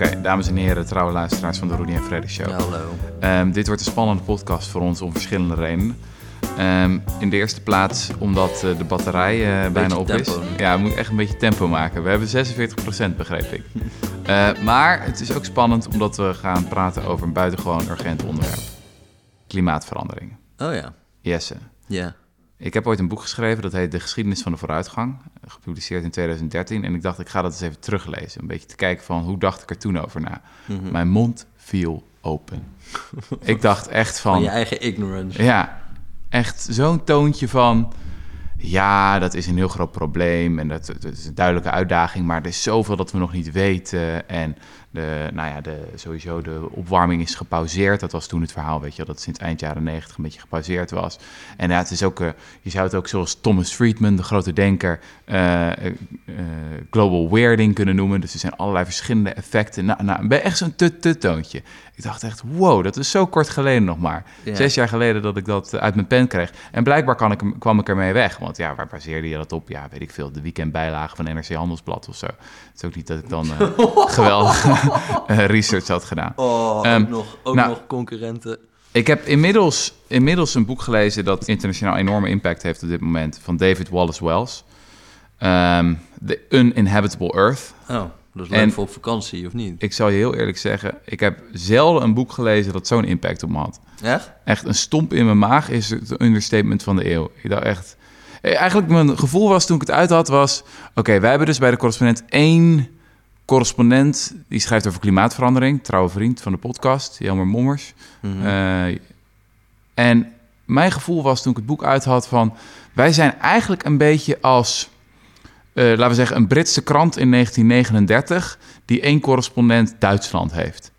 Oké, dames en heren, trouwe luisteraars van de Rudy en Freddy Show. Hallo. Ehm, dit wordt een spannende podcast voor ons om verschillende redenen. Ehm, in de eerste plaats omdat eh, de batterij eh, bijna op tempo. is. Ja, we moeten echt een beetje tempo maken. We hebben 46% begreep ik. Eh, maar het is ook spannend omdat we gaan praten over een buitengewoon urgent onderwerp. Klimaatverandering. Oh ja. Jesse. Ja. Ik heb ooit een boek geschreven, dat heet De Geschiedenis van de Vooruitgang. Gepubliceerd in 2013. En ik dacht, ik ga dat eens even teruglezen. Een beetje te kijken van, hoe dacht ik er toen over na? Mhm. Mijn mond viel open. ik dacht echt Van van... je eigen ignorance. Ja, echt zo'n toontje van... Ja, dat is een heel groot probleem en dat, dat is een duidelijke uitdaging... maar er is zoveel dat we nog niet weten. En de, nou ja, de, sowieso de opwarming is gepauzeerd. Dat was toen het verhaal, weet je, dat sinds eind jaren negentig een beetje gepauzeerd was. En ja, het is ook, eh, je zou het ook zoals Thomas Friedman, de grote denker... eh, eh, global weirding kunnen noemen. Dus er zijn allerlei verschillende effecten. Nou, nou ben echt zo'n tut-tut-toontje. Ik dacht echt, wow, dat is zo kort geleden nog maar. Ja. Zes jaar geleden dat ik dat uit mijn pen kreeg. En blijkbaar kan ik, kwam ik ermee weg. Want ja, waar baseerde je dat op? Ja, weet ik veel. De weekendbijlage van NRC Handelsblad of zo. Het is ook niet dat ik dan geweldige eh, research had gedaan. Oh, Ehm, ook, nog, ook nou- nog concurrenten. Ik heb inmiddels, inmiddels een boek gelezen dat internationaal enorme impact heeft op dit moment. Van David Wallace Wells. Ehm, The Uninhabitable Earth. Oh, dat is leuk En- voor op vakantie, of niet? Ik zal je heel eerlijk zeggen, ik heb zelden een boek gelezen dat zo'n impact op me had. Echt? Echt een stomp in mijn maag is het understatement van de eeuw. Ik dacht echt... Eh, Eigenlijk mijn gevoel was toen ik het uit had was... Oké, wij hebben dus bij de correspondent één correspondent... die schrijft over klimaatverandering. Trouwe vriend van de podcast, Jelmer Mommers. Mhm. Eh, en mijn gevoel was toen ik het boek uit had van... wij zijn eigenlijk een beetje als... eh, laten we zeggen, een Britse krant in 1939... die één correspondent Duitsland heeft.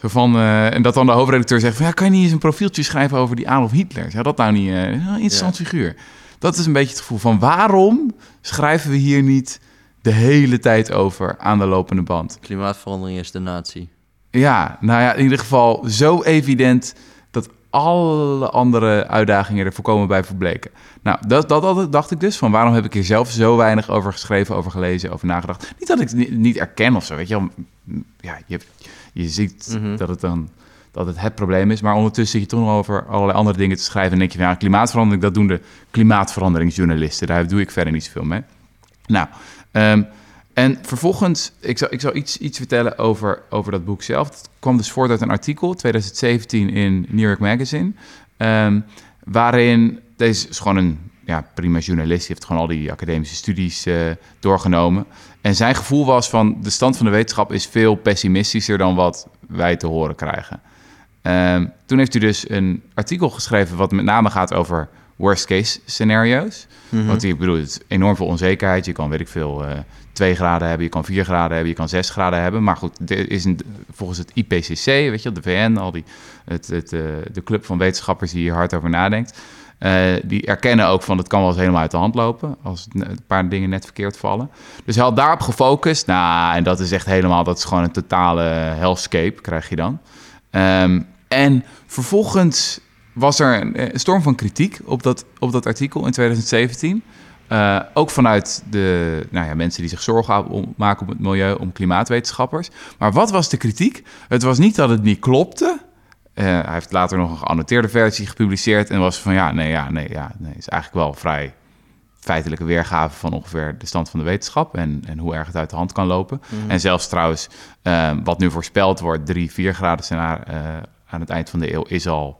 Zo van, eh, en dat dan de hoofdredacteur zegt van... Ja, kan je niet eens een profieltje schrijven over die Adolf Hitler? Zou dat nou niet eh, een interessant figuur? Dat is een beetje het gevoel van... waarom schrijven we hier niet de hele tijd over aan de lopende band? Klimaatverandering is de natie. Ja, nou ja, in ieder geval zo evident dat alle andere uitdagingen er voorkomen bij verbleken. Nou, dat, dat, dat dacht ik dus, van waarom heb ik hier zelf zo weinig over geschreven, over gelezen, over nagedacht. Niet dat ik het niet, erken of zo, weet je wel. Ja, je, je ziet Mhm. dat het dan dat het het probleem is, maar ondertussen zit je toch nog over allerlei andere dingen te schrijven. En denk je, van, ja, klimaatverandering, dat doen de klimaatveranderingsjournalisten. Daar doe ik verder niet zoveel mee. Nou, ehm, en vervolgens, ik zal, ik zal iets, iets vertellen over, over dat boek zelf. Het kwam dus voort uit een artikel, 2017 in New York Magazine. ehm, waarin, deze is gewoon een ja, prima journalist, die heeft gewoon al die academische studies eh, doorgenomen. En zijn gevoel was van, de stand van de wetenschap is veel pessimistischer dan wat wij te horen krijgen. Ehm, toen heeft hij dus een artikel geschreven wat met name gaat over worst case scenario's. Mhm. Want ik bedoel, het is enorm veel onzekerheid. Je kan, weet ik veel, eh 2 graden hebben, je kan 4 graden hebben, je kan 6 graden hebben. Maar goed, er is een, volgens het IPCC, weet je, de VN, al die, het, het, eh, de club van wetenschappers die hier hard over nadenkt. eh, die erkennen ook van het kan wel eens helemaal uit de hand lopen als een paar dingen net verkeerd vallen. Dus hij had daarop gefocust. Nou, en dat is echt helemaal, dat is gewoon een totale hellscape, krijg je dan. Ehm, en vervolgens was er een, eh, storm van kritiek op dat, op dat artikel in 2017. Eh, ook vanuit de nou ja, mensen die zich zorgen om- maken om het milieu, om klimaatwetenschappers. Maar wat was de kritiek? Het was niet dat het niet klopte. Eh, hij heeft later nog een geannoteerde versie gepubliceerd en was van ja, nee, ja, nee, ja, nee, is eigenlijk wel vrij feitelijke weergave van ongeveer de stand van de wetenschap en, en hoe erg het uit de hand kan lopen. En zelfs trouwens, wat nu voorspeld wordt, 3, 4 graden scenario aan het eind van de eeuw, is al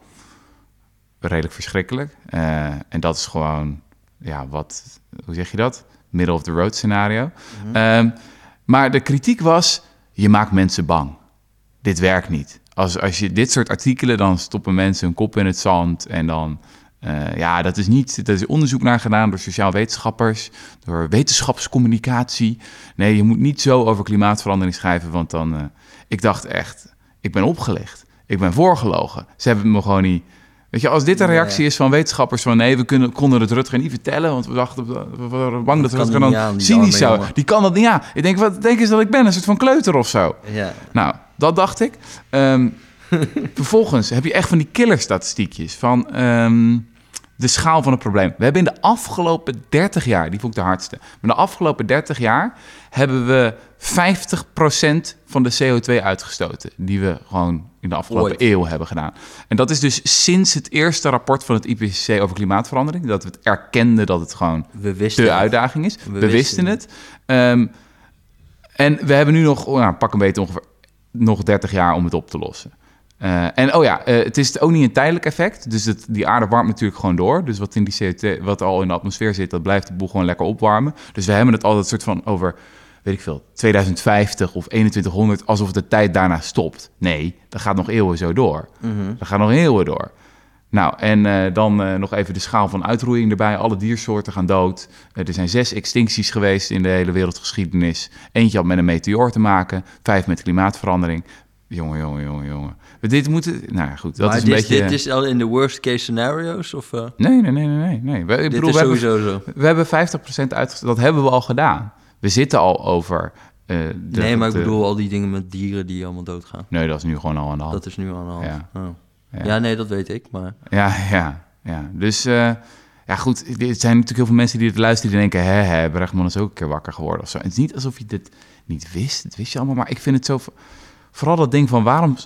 redelijk verschrikkelijk. Eh, en dat is gewoon, ja, wat, hoe zeg je dat? Middle of the road scenario. Ehm, maar de kritiek was, je maakt mensen bang. Dit werkt niet. Als, als je dit soort artikelen, dan stoppen mensen hun kop in het zand en dan... eh, ja, dat is niet. Er is onderzoek naar gedaan door sociaal wetenschappers, door wetenschapscommunicatie. Nee, je moet niet zo over klimaatverandering schrijven, want dan. eh, ik dacht echt, ik ben opgelicht. Ik ben voorgelogen. Ze hebben me gewoon niet. Weet je, als dit een Ja. reactie is van wetenschappers van nee, we kunnen, konden het Rutger niet vertellen, want we dachten, we waren bang dat, Dat Rutger dan aan, cynisch zou. Die kan dat niet aan. Ik denk, wat denk eens dat ik ben? Een soort van kleuter of zo. Ja. Nou, dat dacht ik. Ehm, vervolgens heb je echt van die killerstatistiekjes. Van, ehm, de schaal van het probleem. We hebben in de afgelopen 30 jaar, die vond ik de hardste. Maar in de afgelopen 30 jaar hebben we 50% van de CO2 uitgestoten. Die we gewoon in de afgelopen Ooit. eeuw hebben gedaan. En dat is dus sinds het eerste rapport van het IPCC over klimaatverandering. Dat we het erkenden dat het gewoon de het. uitdaging is. We, We wisten het. Ehm, en we hebben nu nog, nou, pak een beetje ongeveer nog 30 jaar om het op te lossen. Eh, en oh ja, eh, het is ook niet een tijdelijk effect. Dus het, die aarde warmt natuurlijk gewoon door. Dus wat, in die CO2, wat al in de atmosfeer zit, dat blijft de boel gewoon lekker opwarmen. Dus we hebben het altijd soort van over, weet ik veel, 2050 of 2100, alsof de tijd daarna stopt. Nee, dat gaat nog eeuwen zo door. Mhm. Dat gaat nog eeuwen door. Nou, en eh, dan nog even de schaal van uitroeiing erbij. Alle diersoorten gaan dood. Er zijn zes extincties geweest in de hele wereldgeschiedenis. Eentje had met een meteoor te maken. Vijf met klimaatverandering. Jongen, jongen, jongen, jongen. We dit moeten... Nou goed. Dat maar is een dit, beetje... dit is al in de worst case scenario's? Of, eh, Nee, nee, nee, nee, nee. nee. We, dit bedoel, is we hebben, sowieso zo. we hebben 50% uitgesteld. Dat hebben we al gedaan. We zitten al over... eh, de, nee, maar ik de- bedoel al die dingen met dieren die allemaal doodgaan. Nee, dat is nu gewoon al aan de hand. Dat is nu aan de hand. Ja. Oh. Ja. Ja. nee, dat weet ik. Maar Ja, ja, ja. Dus eh, ja, goed. Er zijn natuurlijk heel veel mensen die het luisteren die denken: hè, hè, Brechtman is ook een keer wakker geworden of zo. Het is niet alsof je dit niet wist. Dat wist je allemaal. Maar ik vind het zo. Vooral dat ding van waarom.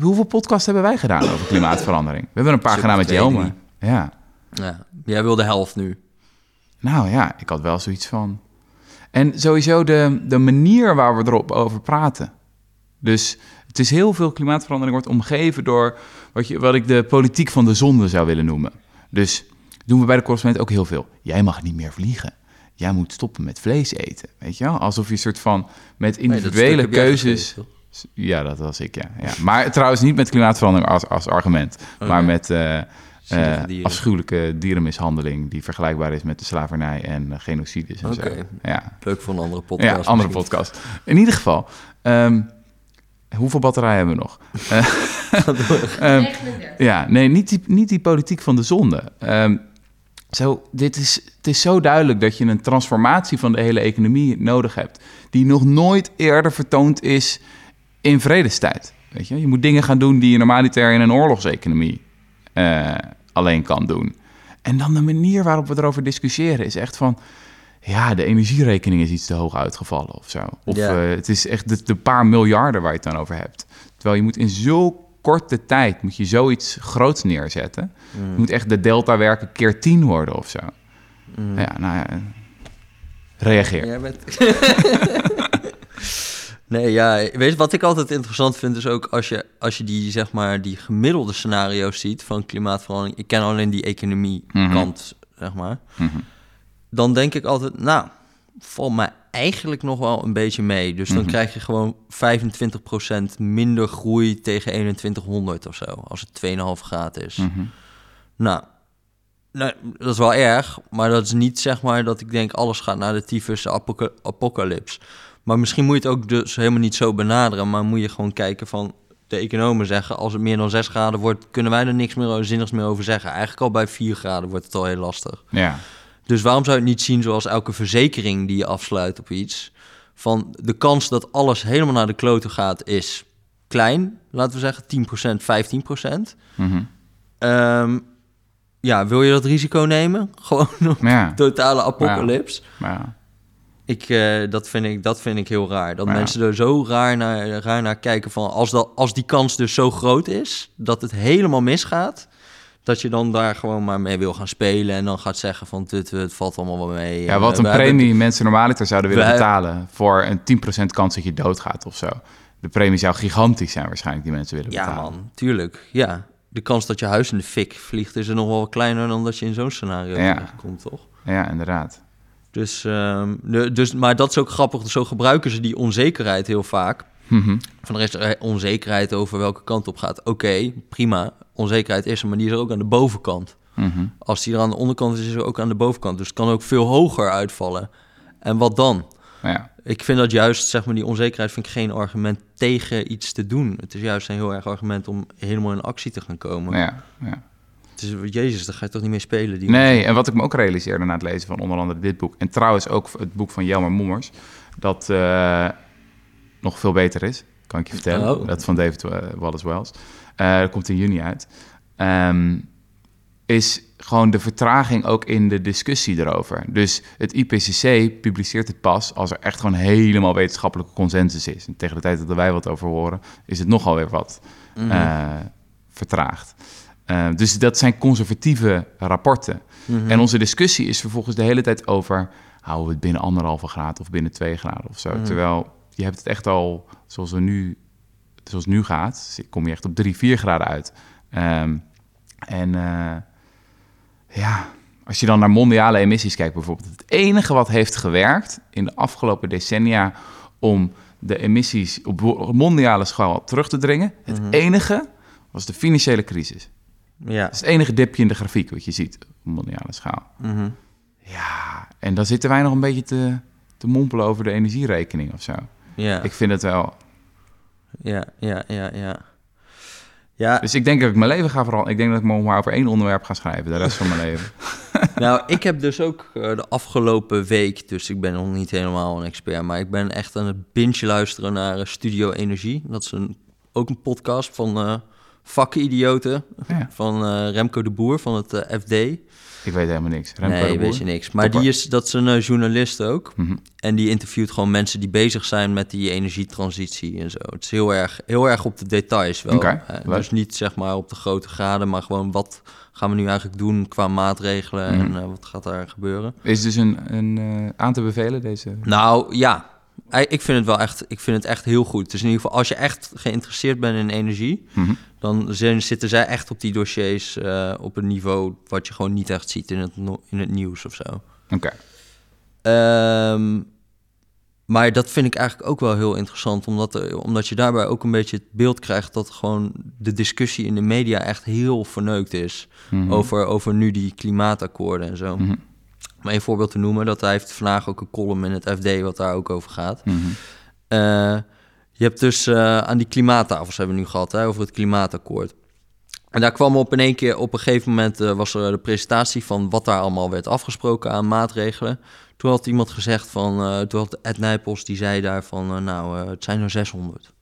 Hoeveel podcasts hebben wij gedaan over klimaatverandering? We hebben een paar gedaan met drie. Ja. ja, jij wil de helft nu. Nou ja, ik had wel zoiets van. En sowieso de, de manier waar we erop over praten. Dus het is heel veel klimaatverandering wordt omgeven door wat, je, wat ik de politiek van de zonde zou willen noemen. Dus doen we bij de correspondent ook heel veel. Jij mag niet meer vliegen. Jij moet stoppen met vlees eten. Weet je wel? Alsof je een soort van met individuele keuzes. Ja, dat was ik, ja. ja. Maar trouwens niet met klimaatverandering als, als argument. Maar met eh, eh, dieren. afschuwelijke dierenmishandeling... die vergelijkbaar is met de slavernij en uh, genocides en Oké. zo. Ja, Leuk voor een andere podcast. ja andere misschien. podcast. In ieder geval, ehm, hoeveel batterijen hebben we nog? Eh, ehm, 39. ja, nee, niet die, niet die politiek van de zonde. Ehm, zo, dit is, het is zo duidelijk dat je een transformatie van de hele economie nodig hebt... die nog nooit eerder vertoond is in vredestijd. Weet je? je moet dingen gaan doen die je normaliter in een oorlogseconomie eh, alleen kan doen. En dan de manier waarop we erover discussiëren is echt van... ja, de energierekening is iets te hoog uitgevallen of zo. Of Ja. eh, het is echt de, de paar miljarden waar je het dan over hebt. Terwijl je moet in zo korte tijd moet je zoiets groots neerzetten. Mm. Het moet echt de delta werken keer tien worden of zo. Mm. Ja, nou ja, reageer. Jij bent... nee, ja, weet je wat ik altijd interessant vind is ook als je, als je die, zeg maar, die gemiddelde scenario's ziet van klimaatverandering. Ik ken alleen die economie kant, zeg maar. Mhm. Dan denk ik altijd, nou, valt mij eigenlijk nog wel een beetje mee. Dus dan Mhm. krijg je gewoon 25% minder groei tegen 2100 of zo. Als het 2,5 graden is. Mhm. Nou, nee, dat is wel erg, maar dat is niet zeg maar dat ik denk alles gaat naar de tyfus apoca- apocalyps. Maar misschien moet je het ook dus helemaal niet zo benaderen, maar moet je gewoon kijken van de economen zeggen als het meer dan 6 graden wordt, kunnen wij er niks meer zinnigs meer over zeggen. Eigenlijk al bij 4 graden wordt het al heel lastig. Ja, Dus waarom zou je het niet zien zoals elke verzekering die je afsluit op iets? Van de kans dat alles helemaal naar de kloten gaat is klein, laten we zeggen 10%, 15%. Mhm. Ehm, ja, wil je dat risico nemen? Gewoon een ja. totale apocalyps. Maar ja. Ik, eh, dat, vind ik, dat vind ik heel raar. Dat Ja. mensen er zo raar naar, raar naar kijken van... Als, dat, als die kans dus zo groot is, dat het helemaal misgaat... dat je dan daar gewoon maar mee wil gaan spelen... en dan gaat zeggen van dit, het valt allemaal wel mee. Ja, wat een we hebben- premie mensen normaliter zouden willen we- betalen voor een 10% kans dat je doodgaat of zo. De premie zou gigantisch zijn waarschijnlijk die mensen willen Ja betalen. man, tuurlijk. Ja, de kans dat je huis in de fik vliegt... is er nog wel kleiner dan dat je in zo'n scenario Ja. terechtkomt, toch? Ja, inderdaad. Dus, ehm, dus, maar dat is ook grappig. Zo gebruiken ze die onzekerheid heel vaak. Mhm. Van de rest er onzekerheid over welke kant op gaat. Oké, prima. Onzekerheid is er, maar die is er ook aan de bovenkant. Mhm. Als die er aan de onderkant is, is er ook aan de bovenkant. Dus het kan ook veel hoger uitvallen. En wat dan? Ja. Ik vind dat juist, zeg maar, die onzekerheid vind ik geen argument tegen iets te doen. Het is juist een heel erg argument om helemaal in actie te gaan komen. Ja, ja. Jezus, daar ga je toch niet mee spelen? Die Nee, en wat ik me ook realiseerde na het lezen van onder andere dit boek... en trouwens ook het boek van Jelmer Mommers... dat eh, nog veel beter is, kan ik je vertellen. Oh. Dat van David eh, Wallace Wells. Eh dat komt in juni uit. Ehm, is gewoon de vertraging ook in de discussie erover. Dus het IPCC publiceert het pas als er echt gewoon helemaal wetenschappelijke consensus is. En tegen de tijd dat er wij wat over horen, is het nogal weer wat eh, vertraagd. Eh, dus dat zijn conservatieve rapporten. En onze discussie is vervolgens de hele tijd over... houden we het binnen anderhalve graad of binnen twee graden of zo. Terwijl je hebt het echt al, zoals, we nu, zoals het nu gaat... kom je echt op drie, vier graden uit. Ehm, en eh, ja, als je dan naar mondiale emissies kijkt bijvoorbeeld... het enige wat heeft gewerkt in de afgelopen decennia... om de emissies op mondiale schaal terug te dringen... het enige was de financiële crisis. Ja. Dat is het enige dipje in de grafiek wat je ziet op mondiale schaal. Mhm. Ja, en dan zitten wij nog een beetje te, te mompelen over de energierekening of zo. Ja. Ik vind het wel. ja, ja, ja, ja. Ja, Dus ik denk dat ik mijn leven ga veranderen. Ik denk dat ik me maar over één onderwerp ga schrijven, de rest van mijn leven. nou, ik heb dus ook eh, de afgelopen week, dus ik ben nog niet helemaal een expert, maar ik ben echt aan het binge luisteren naar eh, Studio Energie. Dat is een, ook een podcast van eh vakidioten, Ja, van eh, Remco de Boer van het eh, FD. ik weet helemaal niks. Remco nee, de Boer? weet je niks. Maar Topper. die is, dat is een eh, journalist ook. Mhm. En die interviewt gewoon mensen die bezig zijn met die energietransitie en zo. Het is heel erg, heel erg op de details wel. Dus niet zeg maar op de grote graden, maar gewoon wat gaan we nu eigenlijk doen qua maatregelen Mhm. en wat gaat daar gebeuren. Is dus een, een aan te bevelen, deze... Nou ja, ik vind het wel echt, ik vind het echt heel goed. Dus in ieder geval, als je echt geïnteresseerd bent in energie, Mhm. dan zijn, zitten zij echt op die dossiers eh, op een niveau wat je gewoon niet echt ziet in het, in het nieuws of zo. Oké. Ehm, maar dat vind ik eigenlijk ook wel heel interessant, omdat, er, omdat je daarbij ook een beetje het beeld krijgt dat gewoon de discussie in de media echt heel verneukt is Mhm. over, over nu die klimaatakkoorden en zo. Mhm. Om een voorbeeld te noemen, dat hij heeft vandaag ook een column in het FD wat daar ook over gaat. Eh, je hebt dus eh, aan die klimaattafels hebben we nu gehad, hè, over het klimaatakkoord. En daar kwam op in één keer, op een gegeven moment eh, was er de presentatie van wat daar allemaal werd afgesproken aan maatregelen. Toen had iemand gezegd van, toen had Ed Nijpels, die zei daar van, nou, het zijn er 600. We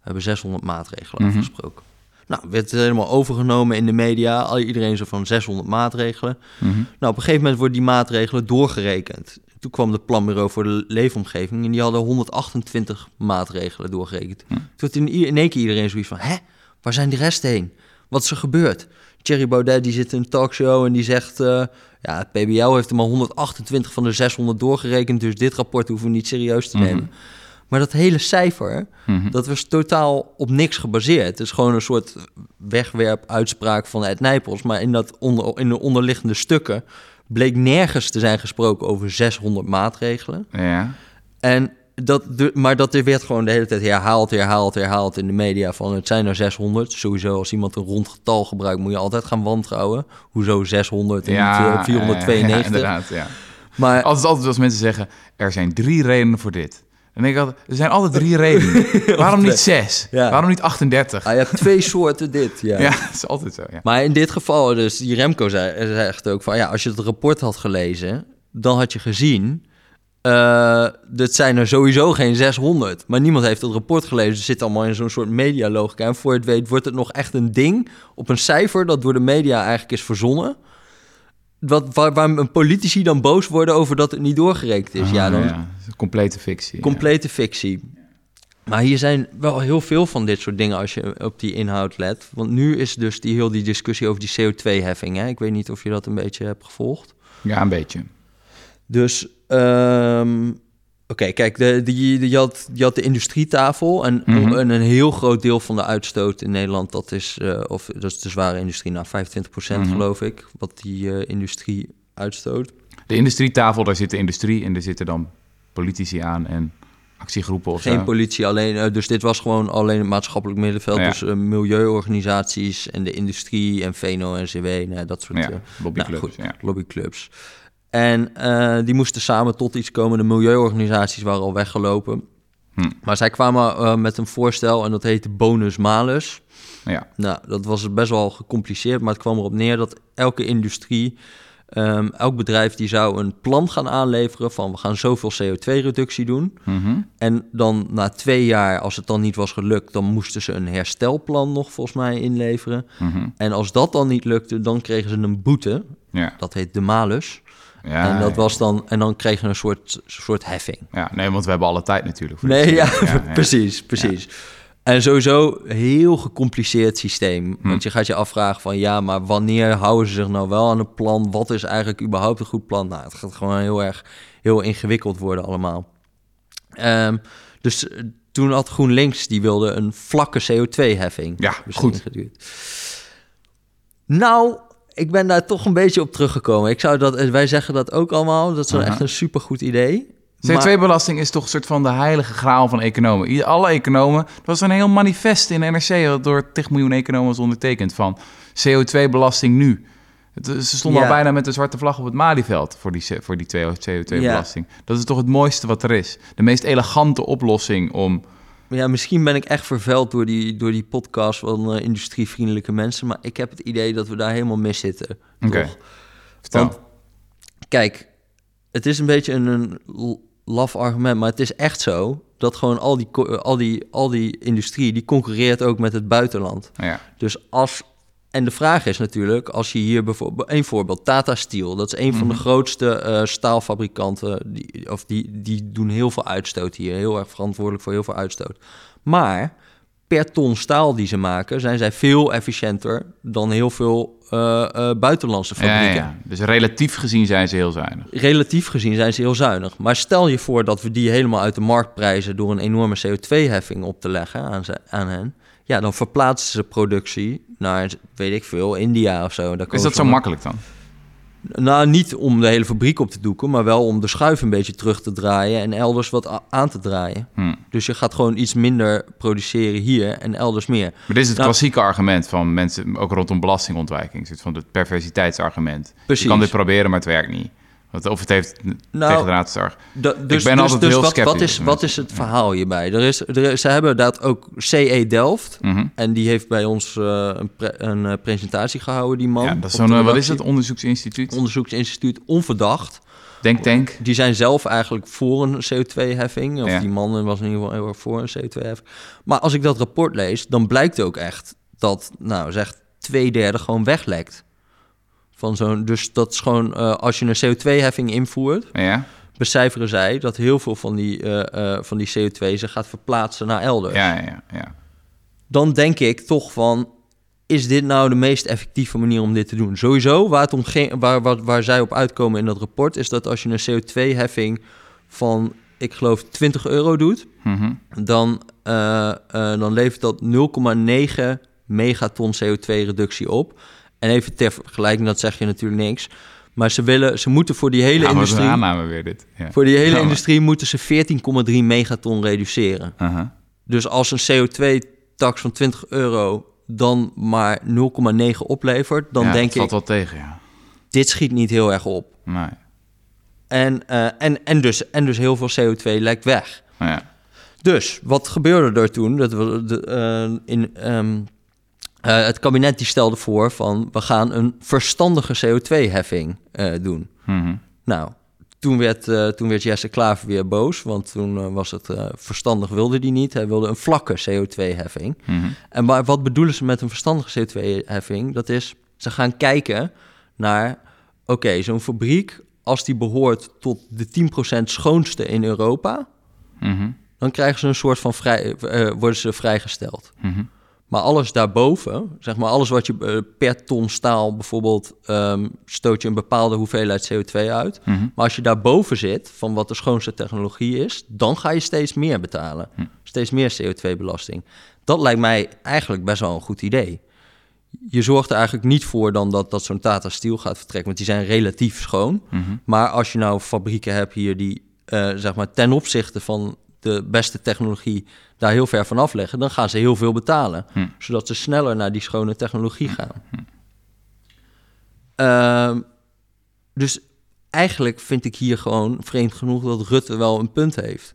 hebben 600 maatregelen Mhm. afgesproken. Nou, werd het helemaal overgenomen in de media, al iedereen zo van 600 maatregelen. Mhm. Nou, op een gegeven moment worden die maatregelen doorgerekend. Toen kwam het planbureau voor de leefomgeving en die hadden 128 maatregelen doorgerekend. Toen had in, in één keer iedereen zoiets van, hè, waar zijn de rest heen? Wat is er gebeurd? Thierry Baudet die zit in een talkshow en die zegt... eh, ja, het PBL heeft er maar 128 van de 600 doorgerekend... dus dit rapport hoeven we niet serieus te Mhm. nemen. Maar dat hele cijfer, Mhm. dat was totaal op niks gebaseerd. Het is gewoon een soort wegwerp-uitspraak van Ed Nijpels. Maar in, dat onder, in de onderliggende stukken bleek nergens te zijn gesproken over 600 maatregelen. Ja. En dat, maar dat er werd gewoon de hele tijd herhaald, herhaald, herhaald in de media van het zijn er 600. Sowieso als iemand een rond getal gebruikt moet je altijd gaan wantrouwen. Hoezo 600 en niet Ja, eh, 492? ja, inderdaad, ja. maar Altijd, altijd als mensen zeggen, er zijn drie redenen voor dit. Dan denk ik altijd, er zijn altijd drie redenen. Waarom niet zes? Ja. Waarom niet 38? ah, je hebt twee soorten dit. Ja. Ja, dat is altijd zo, ja. Maar in dit geval, dus die Remco zei, zegt ook van ja, als je het rapport had gelezen, dan had je gezien. eh dat zijn er sowieso geen 600. Maar niemand heeft het rapport gelezen. Ze zitten allemaal in zo'n soort medialogica. En voor je het weet wordt het nog echt een ding op een cijfer dat door de media eigenlijk is verzonnen. Wat, waar, waar een politici dan boos worden over dat het niet doorgerekend is. ja, Ah, dan ja. Complete fictie. ja. complete fictie. Maar hier zijn wel heel veel van dit soort dingen als je op die inhoud let. Want nu is dus die, heel die discussie over die CO2-heffing. Hè? Ik weet niet of je dat een beetje hebt gevolgd. Ja, een beetje. Dus, ehm, oké, kijk, de, die, je, had, je had de industrietafel. En, Mhm. en een heel groot deel van de uitstoot in Nederland, dat is, eh, of, dat is de zware industrie, nou 25% Mhm. geloof ik, wat die eh, industrie uitstoot. De industrietafel, daar zit de industrie en er zitten dan politici aan en actiegroepen of Geen zo. politie alleen. eh, dus dit was gewoon alleen het maatschappelijk middenveld. Ja. Dus milieuorganisaties en de industrie en VNO-NCW. Nou, dat soort Ja, lobbyclubs, nou, goed, ja. lobbyclubs. En eh, die moesten samen tot iets komen. De milieuorganisaties waren al weggelopen. Hm. Maar zij kwamen eh, met een voorstel en dat heette bonus malus. Ja. Nou, dat was best wel gecompliceerd, maar het kwam erop neer dat elke industrie Ehm, elk bedrijf die zou een plan gaan aanleveren van we gaan zoveel CO2-reductie doen. Mhm. En dan na twee jaar, als het dan niet was gelukt, dan moesten ze een herstelplan nog volgens mij inleveren. Mhm. En als dat dan niet lukte, dan kregen ze een boete. Ja. Dat heet de malus. Ja, en dat ja. was dan, en dan kregen ze een soort, soort heffing. Ja, nee, want we hebben alle tijd natuurlijk. voor Nee, ja, dingen. precies, precies. En sowieso heel gecompliceerd systeem. Hm. Want je gaat je afvragen van ja, maar wanneer houden ze zich nou wel aan het plan? Wat is eigenlijk überhaupt een goed plan? Nou, het gaat gewoon heel erg heel ingewikkeld worden allemaal. Ehm, dus eh, toen had GroenLinks, die wilde een vlakke CO2-heffing. Ja, goed. Nou, ik ben daar toch een beetje op teruggekomen. Ik zou dat, wij zeggen dat ook allemaal. Dat is wel echt een supergoed idee. Maar- CO2-belasting is toch een soort van de heilige graal van economen. Alle economen, er was een heel manifest in NRC dat door 10 miljoen economen was ondertekend van CO2-belasting nu. Het, ze stonden Ja. al bijna met de zwarte vlag op het Malieveld voor die, voor die CO2-belasting. Dat is toch het mooiste wat er is. De meest elegante oplossing om... Ja, misschien ben ik echt vervuild door die, door die podcast van eh, industrievriendelijke mensen. Maar ik heb het idee dat we daar helemaal mis zitten. Oké. Want, kijk, het is een beetje een, een laf argument, maar het is echt zo dat gewoon al die, al die, al die industrie, die concurreert ook met het buitenland. ja. Dus als... En de vraag is natuurlijk, als je hier bijvoorbeeld... Een voorbeeld, Tata Steel. Dat is een van de grootste eh, staalfabrikanten. Die, of die, die doen heel veel uitstoot hier. Heel erg verantwoordelijk voor heel veel uitstoot. Maar per ton staal die ze maken... zijn zij veel efficiënter dan heel veel eh, eh, buitenlandse Ja, fabrieken. ja, Dus relatief gezien zijn ze heel zuinig. Relatief gezien zijn ze heel zuinig. Maar stel je voor dat we die helemaal uit de markt prijzen... door een enorme CO2-heffing op te leggen aan, ze, aan hen... Ja, dan verplaatsen ze productie naar, weet ik veel, India of zo. Daar Is dat zo makkelijk dan? Nou, niet om de hele fabriek op te doeken... maar wel om de schuif een beetje terug te draaien... en elders wat aan te draaien. Hm. Dus je gaat gewoon iets minder produceren hier en elders meer. Maar dit is het Nou- klassieke argument van mensen, ook rondom belastingontwijking. Van het perversiteitsargument. Precies. Je kan dit proberen, maar het werkt niet. Want, of het heeft Nou, tegen de. Da- dus, ben dus, altijd dus heel wat, sceptisch wat, is, wat is het verhaal hierbij? Er is, er is- ze hebben dat ook CE Delft... Mhm. En die heeft bij ons eh, een, pre- een eh, presentatie gehouden, die man. Ja, dat is zo'n, eh, wat is het, onderzoeksinstituut? Onderzoeksinstituut Onverdacht. Denk Tank. Die zijn zelf eigenlijk voor een CO2-heffing. Of Ja. die man was in ieder geval heel erg voor een CO2-heffing. Maar als ik dat rapport lees, dan blijkt ook echt dat, nou zeg, twee derde gewoon weglekt. Van zo'n, dus dat is gewoon, eh, als je een CO2-heffing invoert, Ja, becijferen zij dat heel veel van die, eh, eh, van die CO2 zich gaat verplaatsen naar elders. ja, ja. ja. dan denk ik toch van... is dit nou de meest effectieve manier om dit te doen? Sowieso, waar, het om ging, waar, waar, waar zij op uitkomen in dat rapport... is dat als je een CO2-heffing van, ik geloof, 20 euro doet... Mhm. dan, dan levert dat 0,9 megaton CO2-reductie op. En even ter vergelijking, dat zeg je natuurlijk niks... maar ze, willen, ze moeten voor die hele Ja, industrie... aanname weer dit. Ja. Voor die hele Ja, industrie moeten ze 14,3 megaton reduceren. Aha. Dus als een CO2-tax van 20 euro dan maar 0,9 oplevert, dan Ja, denk het valt ik, wel tegen, ja. dit schiet niet heel erg op. Nee. En, eh, en, en, dus, en dus heel veel CO2 lekt weg. Dus, wat gebeurde er toen? Dat we de, eh, in, ehm, eh, het kabinet die stelde voor van, we gaan een verstandige CO2-heffing eh, doen. Mhm. Nou, toen werd, eh, toen werd Jesse Klaver weer boos, want toen was het verstandig wilde die niet. Hij wilde een vlakke CO2-heffing. Mhm. En maar wat bedoelen ze met een verstandige CO2-heffing? Dat is, ze gaan kijken naar, oké, zo'n fabriek, als die behoort tot de 10% schoonste in Europa, Mhm. dan krijgen ze een soort van vrij, worden ze vrijgesteld. Mhm. Maar alles daarboven, zeg maar alles wat je eh, per ton staal bijvoorbeeld, ehm, stoot je een bepaalde hoeveelheid CO2 uit. Mhm. Maar als je daarboven zit, van wat de schoonste technologie is, dan ga je steeds meer betalen. Hm. Steeds meer CO2-belasting. Dat lijkt mij eigenlijk best wel een goed idee. Je zorgt er eigenlijk niet voor dan dat, dat zo'n Tata Steel gaat vertrekken, want die zijn relatief schoon. Mhm. Maar als je nou fabrieken hebt hier die, eh, zeg maar, ten opzichte van de beste technologie daar heel ver van afleggen, dan gaan ze heel veel betalen. Hm. Zodat ze sneller naar die schone technologie gaan. Ehm, dus eigenlijk vind ik hier gewoon vreemd genoeg dat Rutte wel een punt heeft.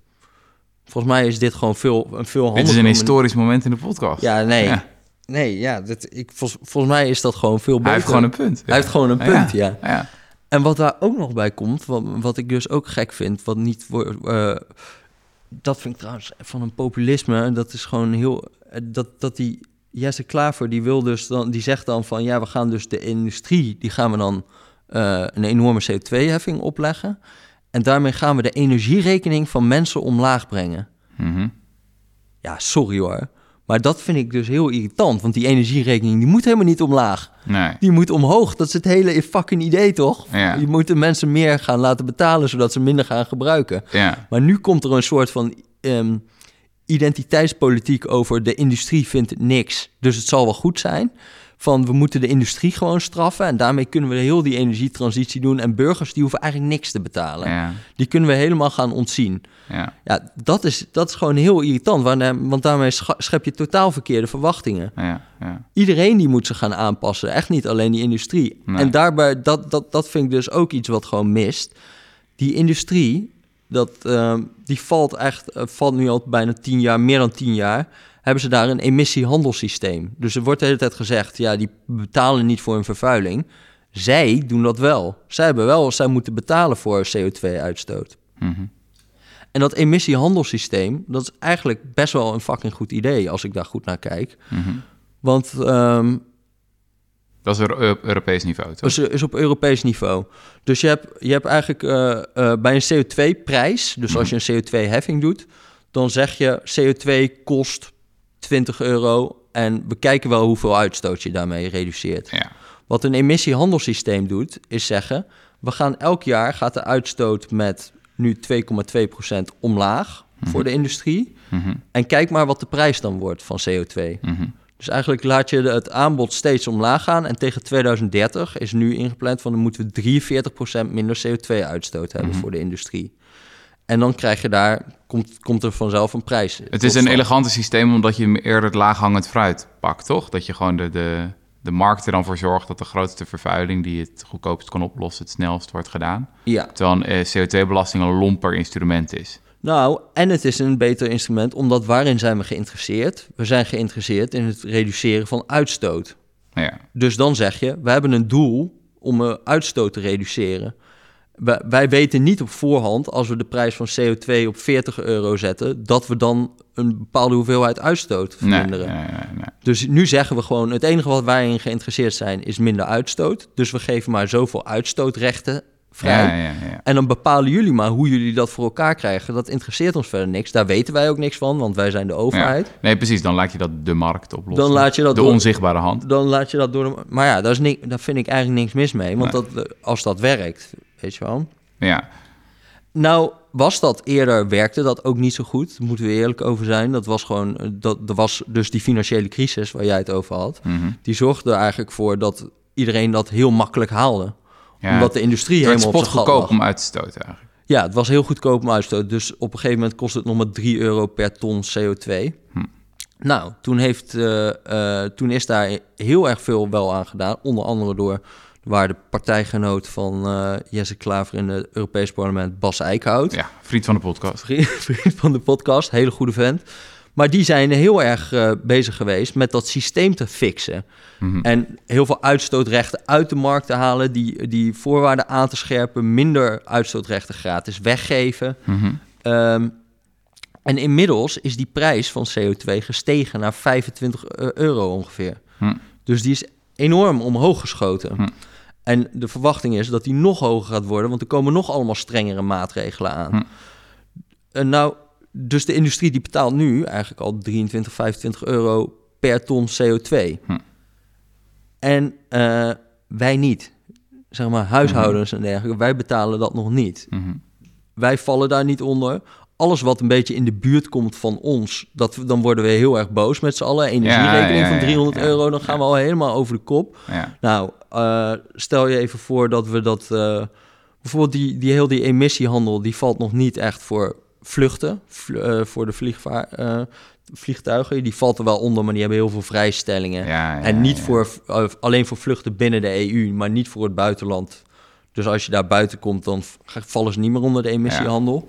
Volgens mij is dit gewoon veel, een veel Dit is handiger een historisch moment in de podcast. Ja, nee. Ja. Nee, ja, dat, ik, vol- volgens mij is dat gewoon veel beter. Hij heeft gewoon een punt. Hij heeft gewoon een punt, ja. ja. En wat daar ook nog bij komt, wat, wat ik dus ook gek vind, wat niet wordt. eh, dat vind ik trouwens van een populisme. Dat is gewoon heel. eh, Dat, dat die Jesse Klaver, die wil dus dan, die zegt dan van ja, we gaan dus de industrie, die gaan we dan eh, een enorme CO2-heffing opleggen. En daarmee gaan we de energierekening van mensen omlaag brengen. Mhm. Ja, sorry hoor. Maar dat vind ik dus heel irritant. Want die energierekening die moet helemaal niet omlaag. Nee. Die moet omhoog. Dat is het hele fucking idee, toch? Ja. Je moet de mensen meer gaan laten betalen... zodat ze minder gaan gebruiken. Ja. Maar nu komt er een soort van ehm, identiteitspolitiek over... de industrie vindt niks, dus het zal wel goed zijn. Van we moeten de industrie gewoon straffen... en daarmee kunnen we heel die energietransitie doen... en burgers die hoeven eigenlijk niks te betalen. Ja. Die kunnen we helemaal gaan ontzien. Ja. Ja, dat is, dat is gewoon heel irritant, want, want daarmee schep je totaal verkeerde verwachtingen. Ja. Ja. Iedereen die moet zich gaan aanpassen, echt niet alleen die industrie. Nee. En daarbij, dat, dat, dat vind ik dus ook iets wat gewoon mist. Die industrie, dat, ehm, die valt echt, eh, valt nu al bijna tien jaar, meer dan tien jaar, hebben ze daar een emissiehandelssysteem. Dus er wordt de hele tijd gezegd, ja, die betalen niet voor hun vervuiling. Zij doen dat wel. Zij hebben wel, zij moeten betalen voor CO2-uitstoot. Mhm. En dat emissiehandelssysteem, dat is eigenlijk best wel een fucking goed idee als ik daar goed naar kijk. Mhm. Want ehm Dat is Euro- Europees niveau, toch? is, is op Europees niveau. Dus je hebt, je hebt eigenlijk eh, eh, bij een CO2-prijs, dus als je een CO2-heffing doet, dan zeg je CO2 kost 20 euro en we kijken wel hoeveel uitstoot je daarmee reduceert. Ja. Wat een emissiehandelssysteem doet, is zeggen, we gaan elk jaar gaat de uitstoot met nu 2,2% omlaag voor de industrie. Mhm. En kijk maar wat de prijs dan wordt van CO2. Mhm. Dus eigenlijk laat je het aanbod steeds omlaag gaan. En tegen 2030 is nu ingepland van dan moeten we 43% minder CO2-uitstoot hebben Mhm. voor de industrie. En dan krijg je daar, komt, komt er vanzelf een prijs. Het is een elegante systeem omdat je eerder het laaghangend fruit pakt, toch? Dat je gewoon de, de, de markt er dan voor zorgt dat de grootste vervuiling die het goedkoopst kan oplossen, het snelst wordt gedaan. Ja, Terwijl eh, CO2-belasting een lomper instrument is. nou, en het is een beter instrument, omdat waarin zijn we geïnteresseerd? We zijn geïnteresseerd in het reduceren van uitstoot. Ja, Dus dan zeg je, we hebben een doel om uh, uitstoot te reduceren. Wij, wij weten niet op voorhand, als we de prijs van CO2 op 40 euro zetten, dat we dan een bepaalde hoeveelheid uitstoot verminderen. nee, nee, nee. Dus nu zeggen we gewoon, het enige wat wij in geïnteresseerd zijn, is minder uitstoot. Dus we geven maar zoveel uitstootrechten vrij. Ja, ja, ja. En dan bepalen jullie maar hoe jullie dat voor elkaar krijgen. Dat interesseert ons verder niks. Daar weten wij ook niks van, want wij zijn de overheid. Nee, precies. Dan laat je dat de markt oplossen. Dan laat je dat de door- onzichtbare hand. Dan laat je dat door de... Maar ja, daar, is ni- daar vind ik eigenlijk niks mis mee. Want dat, eh, als dat werkt, weet je wel. Ja, Nou, was dat eerder, werkte dat ook niet zo goed. Daar moeten we eerlijk over zijn. Dat was gewoon, eh, dat, er was dus die financiële crisis waar jij het over had. mhm. Die zorgde er eigenlijk voor dat iedereen dat heel makkelijk haalde. ja. omdat de industrie helemaal op zijn gat spotgoedkoop lag. om uit te stoten eigenlijk. Ja, het was heel goedkoop om uitstoot. Dus op een gegeven moment kost het nog maar 3 euro per ton CO2. Hm. Nou, toen, heeft, eh, eh, toen is daar heel erg veel wel aan gedaan. Onder andere door waar de partijgenoot van eh, Jesse Klaver in het Europees Parlement, Bas Eickhout. Ja, vriend van de podcast. Vriend, van de podcast, hele goede vent. Maar die zijn heel erg eh, bezig geweest met dat systeem te fixen. Mhm. En heel veel uitstootrechten uit de markt te halen, die, die voorwaarden aan te scherpen, minder uitstootrechten gratis weggeven. Mhm. Ehm, en inmiddels is die prijs van CO2 gestegen naar 25 euro ongeveer. Hm. Dus die is enorm omhoog geschoten. Hm. En de verwachting is dat die nog hoger gaat worden, want er komen nog allemaal strengere maatregelen aan. Hm. En nou, dus de industrie die betaalt nu eigenlijk al 23, 25 euro per ton CO2. Hm. En eh, wij niet. Zeg maar huishoudens en dergelijke, wij betalen dat nog niet. Mhm. Wij vallen daar niet onder. Alles wat een beetje in de buurt komt van ons, dat, dan worden we heel erg boos met z'n allen. Energierekening Ja, ja, van ja, 300 ja, euro, dan gaan we al helemaal over de kop. Nou, eh, stel je even voor dat we dat... eh, bijvoorbeeld die, die heel die emissiehandel, die valt nog niet echt voor vluchten. vl- eh, voor de vliegtuigen. Die valt er wel onder, maar die hebben heel veel vrijstellingen. Ja, ja, en niet ja. voor, alleen voor vluchten binnen de EU, maar niet voor het buitenland. Dus als je daar buiten komt, dan vallen ze niet meer onder de emissiehandel.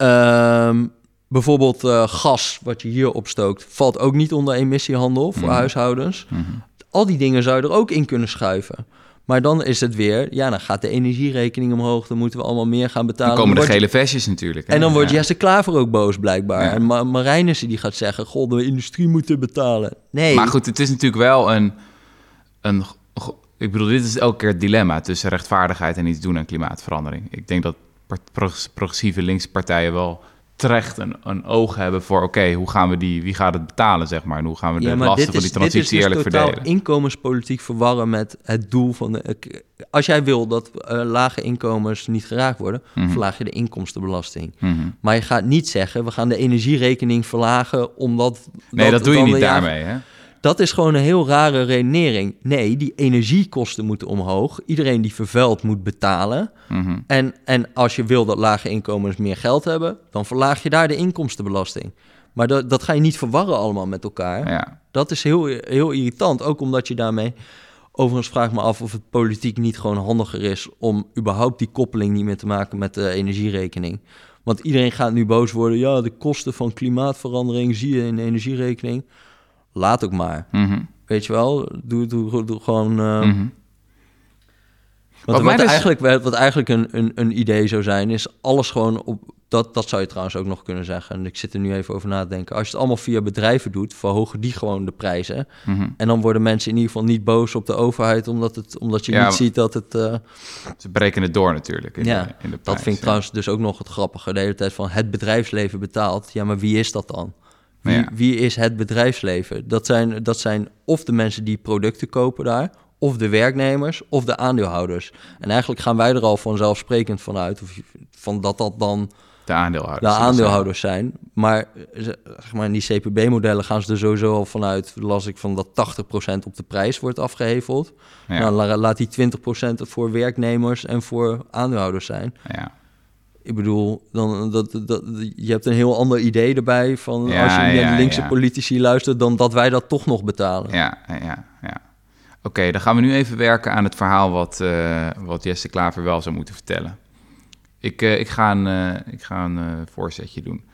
Ehm, bijvoorbeeld eh, gas, wat je hier opstookt, valt ook niet onder emissiehandel voor Mhm. huishoudens. Mhm. Al die dingen zou je er ook in kunnen schuiven. Maar dan is het weer, ja, dan gaat de energierekening omhoog. Dan moeten we allemaal meer gaan betalen. Dan komen de gele vestjes natuurlijk. hè? En dan wordt Ja. Jesse Klaver ook boos blijkbaar. Ja. En Ma Marijnissen die gaat zeggen, god, de industrie moet betalen. Nee, Maar goed, het is natuurlijk wel een, een... Ik bedoel, dit is elke keer het dilemma tussen rechtvaardigheid en iets doen aan klimaatverandering. Ik denk dat progressieve linkse partijen wel terecht een, een oog hebben voor... oké, hoe gaan we die... Wie gaat het betalen, zeg maar? En hoe gaan we de Ja, lasten van die dit is transitie dus eerlijk totaal verdelen? inkomenspolitiek verwarren met het doel van de... Als jij wil dat eh, lage inkomens niet geraakt worden, Mhm. verlaag je de inkomstenbelasting. Mhm. Maar je gaat niet zeggen, we gaan de energierekening verlagen omdat... Nee, dat doe je niet daarmee, hè? Dat is gewoon een heel rare redenering. Nee, die energiekosten moeten omhoog. Iedereen die vervuilt moet betalen. Mhm. En, en als je wil dat lage inkomens meer geld hebben, dan verlaag je daar de inkomstenbelasting. Maar dat, dat ga je niet verwarren allemaal met elkaar. Ja. Dat is heel, heel irritant, ook omdat je daarmee... Overigens vraag ik me af of het politiek niet gewoon handiger is... om überhaupt die koppeling niet meer te maken met de energierekening. Want iedereen gaat nu boos worden... ja, de kosten van klimaatverandering zie je in de energierekening. Laat ook maar, Mhm. weet je wel. Doe, doe, doe gewoon... eh, Mhm. wat, Wat dus- eigenlijk, wat eigenlijk een, een, een idee zou zijn, is alles gewoon op. Dat, dat zou je trouwens ook nog kunnen zeggen. En ik zit er nu even over na te denken. Als je het allemaal via bedrijven doet, verhogen die gewoon de prijzen. Mhm. En dan worden mensen in ieder geval niet boos op de overheid, omdat, het, omdat je Ja, niet ziet dat het. eh, Ze breken het door natuurlijk in, ja, de, in de dat vind ik ja. trouwens dus ook nog het grappige. De hele tijd van het bedrijfsleven betaalt. Ja, maar wie is dat dan? Wie, Ja. wie is het bedrijfsleven? Dat zijn, dat zijn of de mensen die producten kopen daar, of de werknemers, of de aandeelhouders. En eigenlijk gaan wij er al vanzelfsprekend van uit, of van dat dat dan De aandeelhouders. de zullen aandeelhouders zijn. Maar, zeg maar in die CPB-modellen gaan ze er sowieso al vanuit, las ik, van dat 80% op de prijs wordt afgeheveld. Nou, la- laat die 20% voor werknemers en voor aandeelhouders zijn. Ja. Ik bedoel, dan, dat, dat, je hebt een heel ander idee erbij van Ja, als je naar ja, de linkse ja. politici luistert, dan dat wij dat toch nog betalen. Ja, ja, ja. Oké, dan gaan we nu even werken aan het verhaal wat, eh, wat Jesse Klaver wel zou moeten vertellen. Ik, eh, ik ga een, eh, ik ga een voorzetje doen.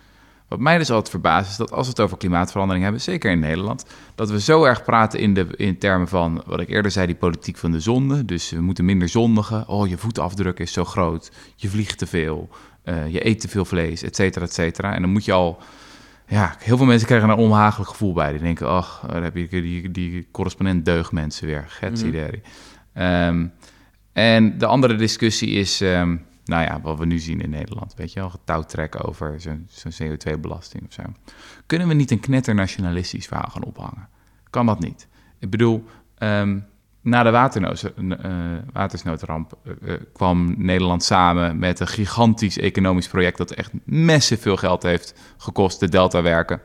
Wat mij dus altijd verbaast is dat als we het over klimaatverandering hebben, zeker in Nederland, dat we zo erg praten in, de, in termen van, wat ik eerder zei, die politiek van de zonde. Dus we moeten minder zondigen. Oh, je voetafdruk is zo groot. Je vliegt te veel. eh, je eet te veel vlees, et cetera, et cetera. En dan moet je al ja, heel veel mensen krijgen een onhagelijk gevoel bij. Die denken, ach, daar heb je die, die correspondent deugdmensen weer. Getsideri. Ehm en de andere discussie is, ehm, nou ja, wat we nu zien in Nederland. Weet je wel, getouwtrekken over zo'n zo'n CO2-belasting of zo. Kunnen we niet een knetternationalistisch verhaal gaan ophangen? Kan dat niet? Ik bedoel, ehm, na de waternoos, eh, watersnoodramp eh, eh, kwam Nederland samen met een gigantisch economisch project dat echt massive veel geld heeft gekost, de Delta-werken.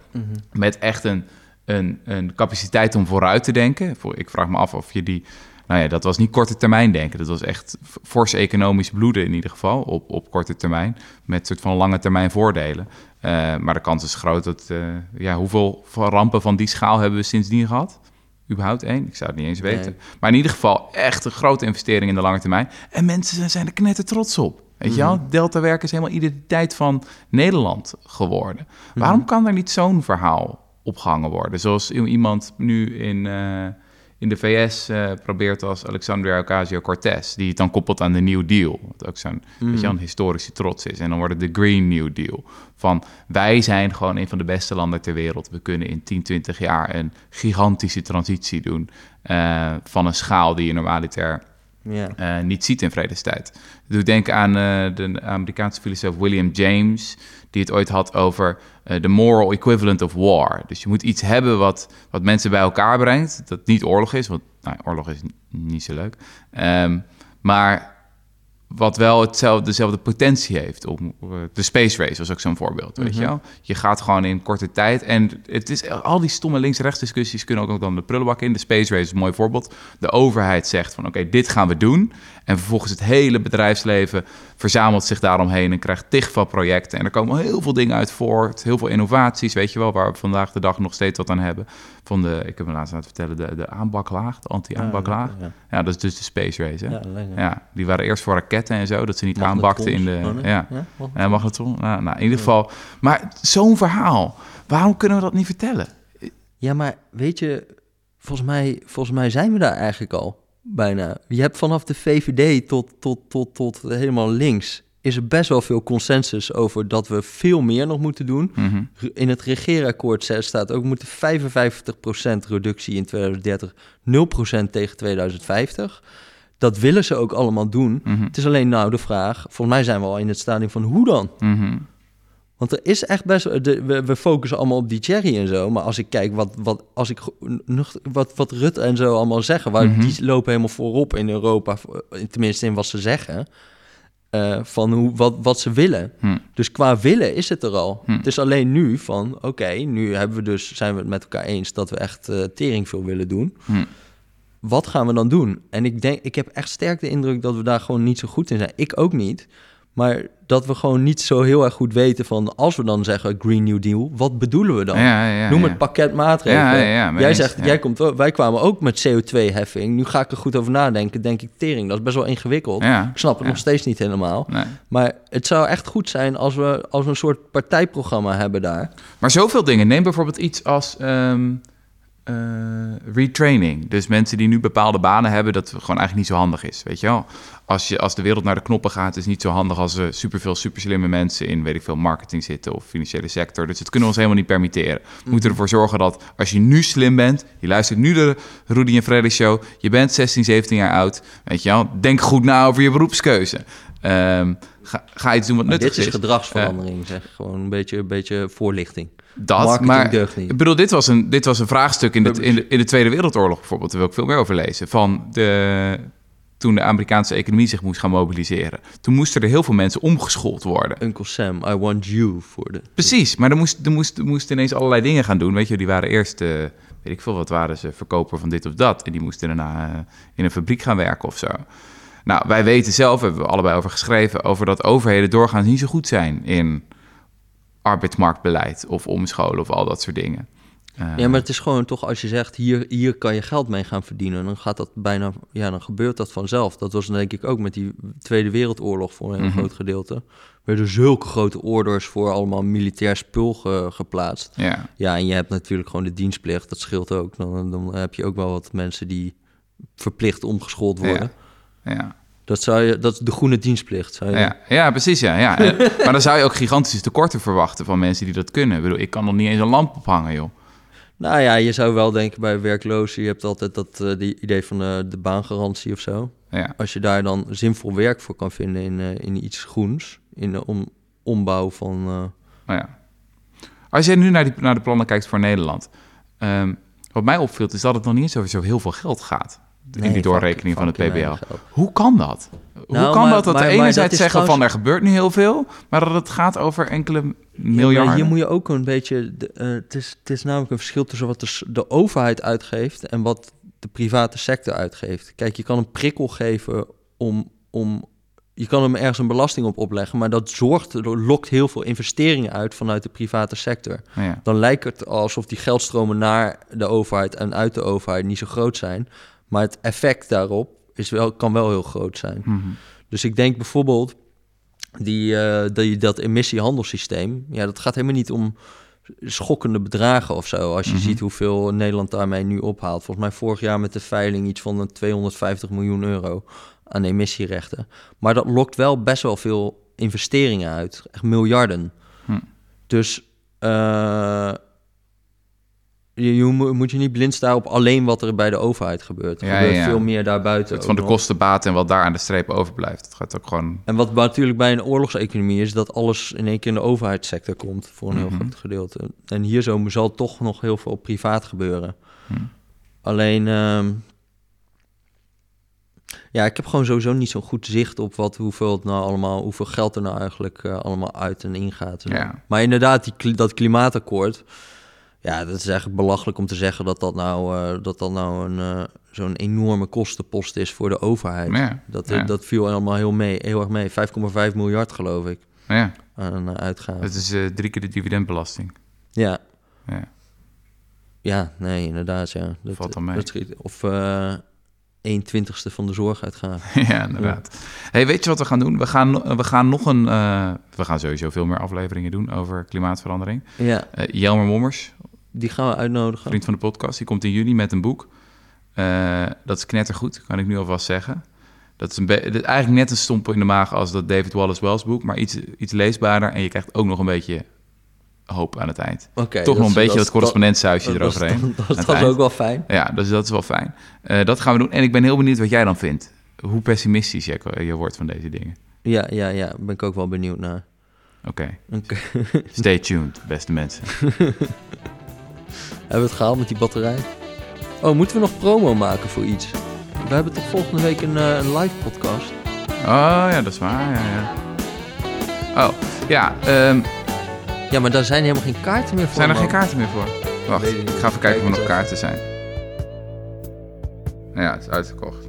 Met echt een, een, een capaciteit om vooruit te denken. Ik vraag me af of je die... Nou ja, dat was niet korte termijn denken. Dat was echt fors economisch bloeden in ieder geval op, op korte termijn. Met soort van lange termijn voordelen. Eh, maar de kans is groot dat... eh, ja, hoeveel rampen van die schaal hebben we sindsdien gehad? Überhaupt één? Ik zou het niet eens weten. Nee. Maar in ieder geval echt een grote investering in de lange termijn. En mensen zijn- er knetter trots op. Weet je wel? Delta-werk is helemaal identiteit van Nederland geworden. Waarom kan er niet zo'n verhaal opgehangen worden? Zoals iemand nu in, eh, in de VS eh, probeert als Alexandria Ocasio-Cortez... die het dan koppelt aan de New Deal. Wat ook zo'n weet je, wel, een historische trots is. En dan wordt het de Green New Deal. Van wij zijn gewoon een van de beste landen ter wereld. We kunnen in 10, 20 jaar een gigantische transitie doen... eh, van een schaal die je normaliter eh, niet ziet in vredestijd. Ik doe denken aan de Amerikaanse filosoof William James, die het ooit had over eh, de moral equivalent of war. Dus je moet iets hebben wat, wat mensen bij elkaar brengt, dat niet oorlog is, want nou, oorlog is niet zo leuk. Ehm, maar wat wel hetzelfde, dezelfde potentie heeft. Om, eh, de space race was ook zo'n voorbeeld, weet je wel. Je gaat gewoon in korte tijd. En het is, al die stomme links-rechts discussies kunnen ook nog dan de prullenbak in. De space race is een mooi voorbeeld. De overheid zegt van oké, dit gaan we doen. En vervolgens het hele bedrijfsleven verzamelt zich daaromheen en krijgt tig van projecten. En er komen heel veel dingen uit voort. Heel veel innovaties, weet je wel, waar we vandaag de dag nog steeds wat aan hebben. Van de, ik heb me laatst laten vertellen, de, de aanbaklaag, de anti-aanbaklaag. Ja, Ja, dat is dus de space race, hè? Ja, die waren eerst voor raketten en zo, dat ze niet aanbakten in de... Oh, nee? Ja, Ja, wat? ja magnetron. Nou, nou, in ieder geval... Maar zo'n verhaal, waarom kunnen we dat niet vertellen? Ja, maar weet je, volgens mij, volgens mij zijn we daar eigenlijk al. bijna. Je hebt vanaf de VVD tot, tot, tot, tot helemaal links... is er best wel veel consensus over dat we veel meer nog moeten doen. Mhm. In het regeerakkoord staat ook... we moeten 55% reductie in 2030, 0% tegen 2050. Dat willen ze ook allemaal doen. Mhm. Het is alleen nou de vraag... volgens mij zijn we al in het stadium van hoe dan? Mhm. Want er is echt best... De, we, we focussen allemaal op die cherry en zo. Maar als ik kijk wat, wat, als ik, wat, wat Rutte en zo allemaal zeggen... Waar, Mhm. die lopen helemaal voorop in Europa. eh, Tenminste in wat ze zeggen. eh, van hoe, wat, wat ze willen. Dus qua willen is het er al. Het is alleen nu van... Oké, nu hebben we dus, zijn we het met elkaar eens... dat we echt eh tering veel willen doen. Wat gaan we dan doen? En ik denk, ik heb echt sterk de indruk dat we daar gewoon niet zo goed in zijn. Ik ook niet. Maar dat we gewoon niet zo heel erg goed weten van... als we dan zeggen Green New Deal, wat bedoelen we dan? Ja, ja, ja, Noem ja. het pakket maatregelen. Jij zegt, jij komt, wij kwamen ook met CO2-heffing. Nu ga ik er goed over nadenken. Denk ik, tering, dat is best wel ingewikkeld. Ik snap het nog steeds niet helemaal. Nee. Maar het zou echt goed zijn als we, als we een soort partijprogramma hebben daar. Maar zoveel dingen. Neem bijvoorbeeld iets als ehm, eh, retraining. Dus mensen die nu bepaalde banen hebben, dat gewoon eigenlijk niet zo handig is. Weet je wel? Als, je, als de wereld naar de knoppen gaat, is het niet zo handig als er superveel superslimme mensen in, weet ik veel, marketing zitten of financiële sector. Dus dat kunnen we ons helemaal niet permitteren. We moeten ervoor zorgen dat als je nu slim bent, je luistert nu de Rudy en Freddy show, je bent 16, 17 jaar oud, weet je wel, denk goed na over je beroepskeuze. Ehm, ga, ga iets doen wat nuttig dit is gedragsverandering, zeg. Gewoon een beetje, een beetje voorlichting. Dat, Marketing maar deugt niet. ik bedoel, dit was een, dit was een vraagstuk in de, in, de, in de Tweede Wereldoorlog bijvoorbeeld. Daar wil ik veel meer over lezen. Van de, toen de Amerikaanse economie zich moest gaan mobiliseren. Toen moesten er heel veel mensen omgeschoold worden. Uncle Sam, I want you voor de... Precies, maar er moest, er moest, er moesten ineens allerlei dingen gaan doen. Weet je, die waren eerst, eh, weet ik veel, wat waren ze, verkoper van dit of dat. En die moesten daarna eh, in een fabriek gaan werken of zo. Nou, wij weten zelf, hebben we allebei over geschreven, over dat overheden doorgaans niet zo goed zijn in arbeidsmarktbeleid of omscholen of al dat soort dingen. Eh, Ja, maar het is gewoon toch als je zegt, hier, hier kan je geld mee gaan verdienen, dan gaat dat bijna, ja, dan gebeurt dat vanzelf. Dat was denk ik ook met die Tweede Wereldoorlog voor een heel Mhm. groot gedeelte. Er werden zulke grote orders voor allemaal militair spul ge- geplaatst. Ja, Ja, en je hebt natuurlijk gewoon de dienstplicht, dat scheelt ook. Dan, dan heb je ook wel wat mensen die verplicht omgeschoold worden. ja. Dat, zou je, dat is de groene dienstplicht. Zou je, Ja, ja, precies, ja. ja. Maar dan zou je ook gigantische tekorten verwachten van mensen die dat kunnen. Ik bedoel, ik kan nog niet eens een lamp ophangen, joh. Nou ja, je zou wel denken bij werklozen, je hebt altijd dat eh, die idee van eh, de baangarantie of zo. Ja, Als je daar dan zinvol werk voor kan vinden in, eh, in iets groens, in de om, ombouw van... nou ja. Als je nu naar, die, naar de plannen kijkt voor Nederland... ehm, wat mij opviel is dat het nog niet eens over zo heel veel geld gaat... in nee, die doorrekening van het PBL. Hoe kan dat? Hoe Nou, kan maar- dat dat maar- de dat enerzijds zeggen van er gebeurt nu heel veel... maar dat het gaat over enkele Ja, miljarden? maar hier moet je ook een beetje... de- eh, het, is, het is namelijk een verschil tussen wat de, de overheid uitgeeft... en wat de private sector uitgeeft. Kijk, je kan een prikkel geven om... om je kan hem ergens een belasting op opleggen... maar dat zorgt, lokt heel veel investeringen uit vanuit de private sector. Ja. dan lijkt het alsof die geldstromen naar de overheid en uit de overheid niet zo groot zijn. Maar het effect daarop is wel, kan wel heel groot zijn. Mhm. Dus ik denk bijvoorbeeld die, die, dat emissiehandelssysteem. Ja, dat gaat helemaal niet om schokkende bedragen of zo. Als je Mhm. ziet hoeveel Nederland daarmee nu ophaalt. Volgens mij vorig jaar met de veiling iets van een 250 miljoen euro aan emissierechten. Maar dat lokt wel best wel veel investeringen uit. Echt miljarden. Hm. Dus eh, je, je mo- moet je niet blind staan op alleen wat er bij de overheid gebeurt. Er Ja, gebeurt ja. veel meer daarbuiten. Het van de ook nog. kosten baten en wat daar aan de streep overblijft. Het gaat ook gewoon... En wat natuurlijk bij een oorlogseconomie is, dat alles in één keer in de overheidssector komt voor een heel Mhm. groot gedeelte. En hier zo zal toch nog heel veel privaat gebeuren. Hm. Alleen, ehm, ja, ik heb gewoon sowieso niet zo'n goed zicht op wat, hoeveel, het nou allemaal, hoeveel geld er nou eigenlijk eh, allemaal uit en ingaat. Ja. Maar inderdaad, die, dat klimaatakkoord, ja, dat is eigenlijk belachelijk om te zeggen dat dat nou, eh, dat dat nou een, eh, zo'n enorme kostenpost is voor de overheid. Ja, Dat, ja. dat viel allemaal heel, mee, heel erg mee. 5,5 miljard geloof ik ja. aan uh, uitgaven. Het is eh, drie keer de dividendbelasting. Ja. Ja. ja, nee, inderdaad. Ja. Dat, Valt dan mee. dat of eh 1 twintigste van de zorguitgaven. ja, inderdaad. Hey, weet je wat we gaan doen? We gaan, we gaan nog een... eh, we gaan sowieso veel meer afleveringen doen over klimaatverandering. ja, Eh, Jelmer Mommers, die gaan we uitnodigen. vriend van de podcast, die komt in juni met een boek. Eh, dat is knettergoed, kan ik nu alvast zeggen. Dat is een eigenlijk net een stomp in de maag als dat David Wallace Wells boek, maar iets, iets leesbaarder. En je krijgt ook nog een beetje hoop aan het eind. Toch nog een is- beetje is- dat dat- dat is eroverheen. Dat was eind. ook wel fijn. Ja, dus dat is wel fijn. Eh, dat gaan we doen. En ik ben heel benieuwd wat jij dan vindt. Hoe pessimistisch je, je wordt van deze dingen. Ja, ja, ja. Ben ik ook wel benieuwd naar. Oké, Oké. stay tuned, beste mensen. Hebben we het gehaald met die batterij? Oh, moeten we nog promo maken voor iets? We hebben toch volgende week een, eh, een live podcast? Oh ja, dat is waar. Ja, ja. Oh, ja. ehm, Ja, maar daar zijn helemaal geen kaarten meer voor. zijn er man. geen kaarten meer voor? Wacht, ik ga even kijken of er nog kaarten zijn. Nou ja, het is uitverkocht.